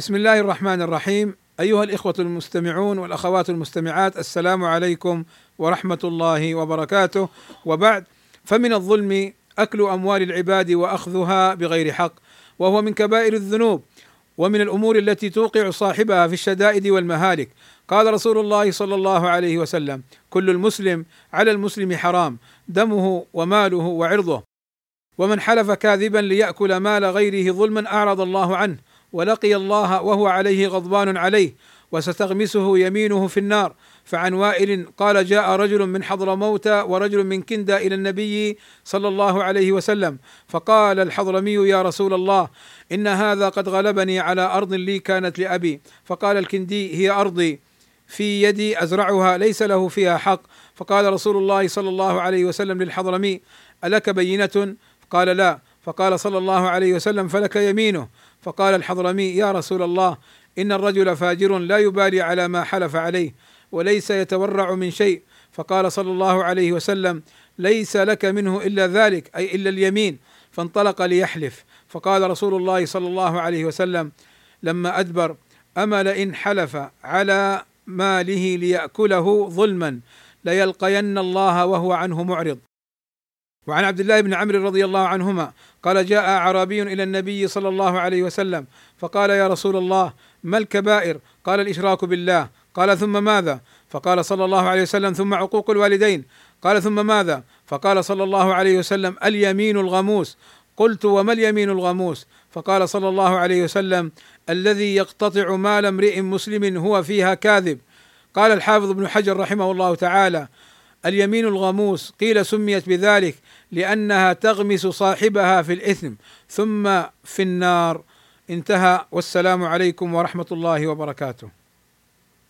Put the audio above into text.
بسم الله الرحمن الرحيم. أيها الإخوة المستمعون والأخوات المستمعات السلام عليكم ورحمة الله وبركاته. وبعد فمن الظلم أكل أموال العباد وأخذها بغير حق وهو من كبائر الذنوب ومن الأمور التي توقع صاحبها في الشدائد والمهالك. قال رسول الله صلى الله عليه وسلم كل المسلم على المسلم حرام دمه وماله وعرضه ومن حلف كاذبا ليأكل مال غيره ظلما أعرض الله عنه ولقي الله وهو عليه غضبان عليه وستغمسه يمينه في النار. فعن وائل قال جاء رجل من حضرموت ورجل من كندا إلى النبي صلى الله عليه وسلم فقال الحضرمي يا رسول الله إن هذا قد غلبني على أرض لي كانت لأبي. فقال الكندي هي أرضي في يدي أزرعها ليس له فيها حق. فقال رسول الله صلى الله عليه وسلم للحضرمي ألك بينة؟ قال لا. فقال صلى الله عليه وسلم فلك يمينه. فقال الحضرمي يا رسول الله إن الرجل فاجر لا يبالي على ما حلف عليه وليس يتورع من شيء. فقال صلى الله عليه وسلم ليس لك منه إلا ذلك أي إلا اليمين. فانطلق ليحلف. فقال رسول الله صلى الله عليه وسلم لما أدبر اما لئن حلف على ماله ليأكله ظلما ليلقين الله وهو عنه معرض. وعن عبد الله بن عمرو رضي الله عنهما قال جاء أعرابي إلى النبي صلى الله عليه وسلم فقال يا رسول الله ما الكبائر؟ قال الإشراك بالله قال ثم ماذا؟ فقال صلى الله عليه وسلم ثم عقوق الوالدين قال ثم ماذا؟ فقال صلى الله عليه وسلم اليمين الغموس قلت وما اليمين الغموس؟ فقال صلى الله عليه وسلم الذي يقتطع مال امرئ مسلم هو فيها كاذب قال الحافظ ابن حجر رحمه الله تعالى اليمين الغموس قيل سميت بذلك لأنها تغمس صاحبها في الإثم ثم في النار. انتهى. والسلام عليكم ورحمة الله وبركاته.